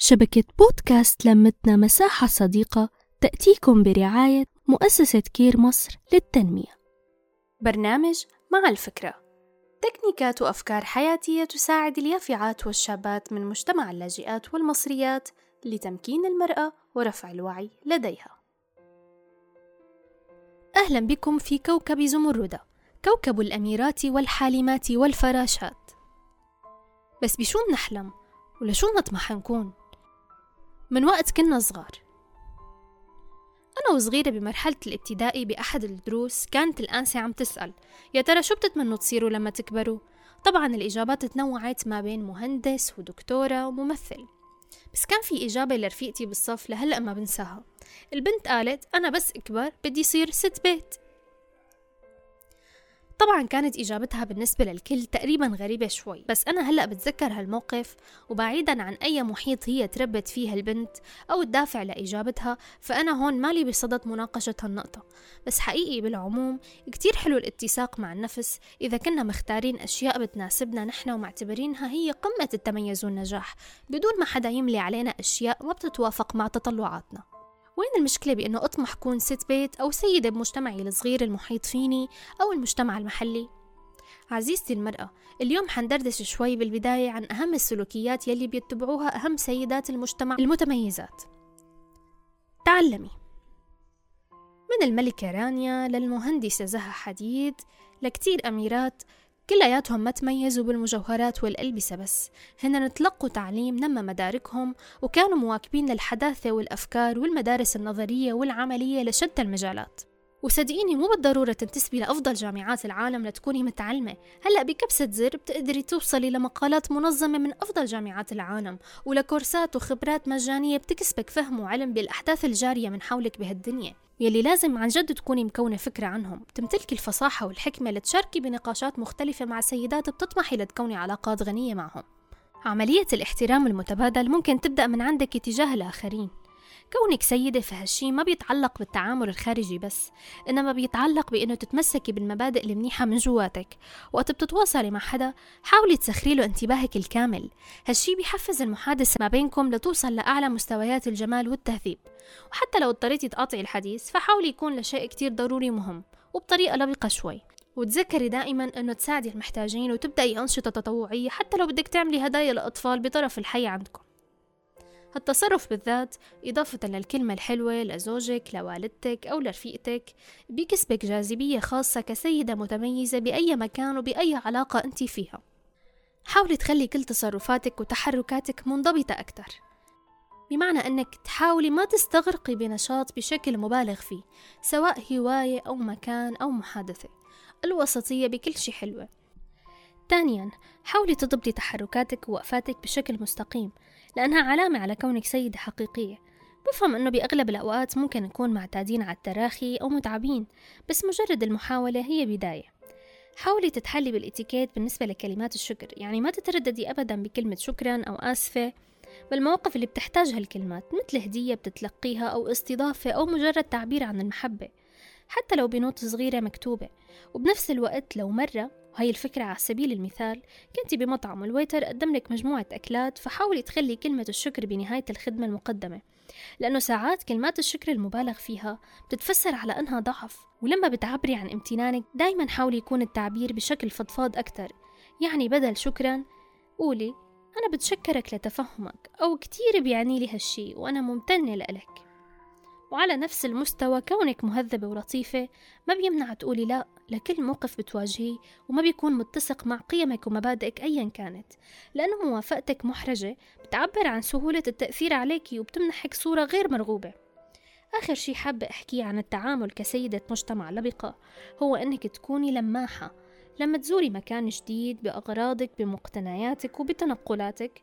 شبكة بودكاست لمتنا مساحة صديقة تأتيكم برعاية مؤسسة كير مصر للتنمية. برنامج مع الفكرة تكنيكات وأفكار حياتية تساعد اليافعات والشابات من مجتمع اللاجئات والمصريات لتمكين المرأة ورفع الوعي لديها. أهلا بكم في كوكب زمردة، كوكب الأميرات والحالمات والفراشات. بس بشو بنحلم؟ ولشو نطمح نكون؟ من وقت كنا صغار. أنا وصغيرة بمرحلة الابتدائي بأحد الدروس كانت الآنسة عم تسأل يا ترى شو بتتمنوا تصيروا لما تكبروا؟ طبعا الإجابات تنوعت ما بين مهندس ودكتورة وممثل بس كان في إجابة لرفيقتي بالصف لهلأ ما بنساها. البنت قالت أنا بس أكبر بدي صير ست بيت. طبعا كانت إجابتها بالنسبة للكل تقريبا غريبة شوي بس أنا هلأ بتذكر هالموقف وبعيدا عن أي محيط هي تربت فيه البنت أو الدافع لإجابتها فأنا هون مالي بصدد مناقشة هالنقطة. بس حقيقي بالعموم كتير حلو الاتساق مع النفس إذا كنا مختارين أشياء بتناسبنا نحن ومعتبرينها هي قمة التميز والنجاح بدون ما حدا يملي علينا أشياء ما بتتوافق مع تطلعاتنا. وين المشكلة بأنه أطمح كون ست بيت أو سيدة بمجتمعي الصغير المحيط فيني أو المجتمع المحلي؟ عزيزتي المرأة اليوم حندردش شوي بالبداية عن أهم السلوكيات يلي بيتبعوها أهم سيدات المجتمع المتميزات تعلمي من الملكة رانيا للمهندسة زها حديد لكتير أميرات كلياتهم ما تميزوا بالمجوهرات والألبسة بس. هن تلقوا تعليم نمى مداركهم وكانوا مواكبين للحداثة والأفكار والمدارس النظرية والعملية لشتى المجالات. وصدقيني مو بالضرورة تنتسبي لأفضل جامعات العالم لتكوني متعلمة. هلأ بكبسة زر بتقدري توصلي لمقالات منظمة من أفضل جامعات العالم ولكورسات وخبرات مجانية بتكسبك فهم وعلم بالأحداث الجارية من حولك بهالدنيا. يلي لازم عن جد تكوني مكونة فكرة عنهم. تمتلكي الفصاحة والحكمة لتشاركي بنقاشات مختلفة مع سيدات بتطمحي لتكوني علاقات غنية معهم. عملية الاحترام المتبادل ممكن تبدأ من عندك تجاه الآخرين. كونك سيدة في هالشي ما بيتعلق بالتعامل الخارجي بس إنما بيتعلق بإنه تتمسكي بالمبادئ المنيحة من جواتك. وقت بتتواصلي مع حدا حاولي تسخري له انتباهك الكامل. هالشي بيحفز المحادثة ما بينكم لتوصل لأعلى مستويات الجمال والتهذيب. وحتى لو اضطريتي تقاطعي الحديث فحاولي يكون لشيء كتير ضروري مهم وبطريقة لبقة شوي. وتذكري دائما إنه تساعدي المحتاجين وتبدأي أنشطة تطوعية حتى لو بدك تعملي هدايا لأطفال بطرف الحي عندكم. هالتصرف بالذات إضافة للكلمة الحلوة لزوجك لوالدتك أو لرفيقتك. بيكسبك جاذبية خاصة كسيدة متميزة بأي مكان وبأي علاقة أنت فيها. حاولي تخلي كل تصرفاتك وتحركاتك منضبطة أكثر. بمعنى أنك تحاولي ما تستغرقي بنشاط بشكل مبالغ فيه سواء هواية أو مكان أو محادثة. الوسطية بكل شي حلوة. ثانيا حاولي تضبطي تحركاتك ووقفاتك بشكل مستقيم لأنها علامة على كونك سيدة حقيقية. بفهم أنه بأغلب الأوقات ممكن نكون معتادين على التراخي أو متعبين بس مجرد المحاولة هي بداية. حاولي تتحلي بالإتيكيت بالنسبة لكلمات الشكر يعني ما تترددي أبدا بكلمة شكرا أو آسفة بالمواقف اللي بتحتاج هالكلمات مثل هدية بتتلقيها أو استضافة أو مجرد تعبير عن المحبة حتى لو بنوت صغيرة مكتوبة. وبنفس الوقت لو مرة وهي الفكرة على سبيل المثال كنتي بمطعم والويتر قدم لك مجموعة أكلات فحاولي تخلي كلمة الشكر بنهاية الخدمة المقدمة لأنه ساعات كلمات الشكر المبالغ فيها بتتفسر على أنها ضعف ولما بتعبري عن امتنانك دايما حاولي يكون التعبير بشكل فضفاض أكتر يعني بدل شكرا قولي أنا بتشكرك لتفهمك أو كتير بيعني لي هالشي وأنا ممتنة لإلك وعلى نفس المستوى كونك مهذبة ولطيفة ما بيمنع تقولي لا لكل موقف بتواجهيه وما بيكون متسق مع قيمك ومبادئك أيا كانت لأنه موافقتك محرجة بتعبر عن سهولة التأثير عليكي وبتمنحك صورة غير مرغوبة. آخر شي حابة أحكيه عن التعامل كسيدة مجتمع لبقة هو أنك تكوني لماحة. لما تزوري مكان جديد بأغراضك بمقتنياتك وبتنقلاتك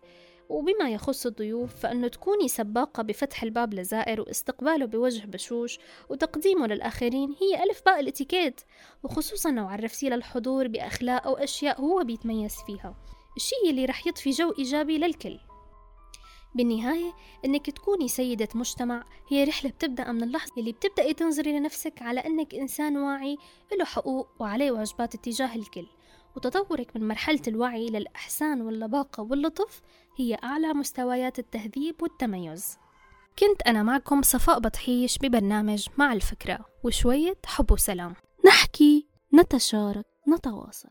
وبما يخص الضيوف فأنه تكوني سباقة بفتح الباب لزائر واستقباله بوجه بشوش وتقديمه للآخرين هي ألف باء الإتيكيت وخصوصا لو عرفتيه للحضور بأخلاق أو أشياء هو بيتميز فيها. الشيء اللي رح يضفي جو إيجابي للكل. بالنهاية إنك تكوني سيدة مجتمع هي رحلة بتبدأ من اللحظة اللي بتبدأي تنظري لنفسك على إنك إنسان واعي له حقوق وعليه واجبات اتجاه الكل. وتطورك من مرحلة الوعي للإحسان واللباقة واللطف هي أعلى مستويات التهذيب والتميز. كنت أنا معكم صفاء بطحيش ببرنامج مع الفكرة وشوية حب وسلام. نحكي نتشارك نتواصل.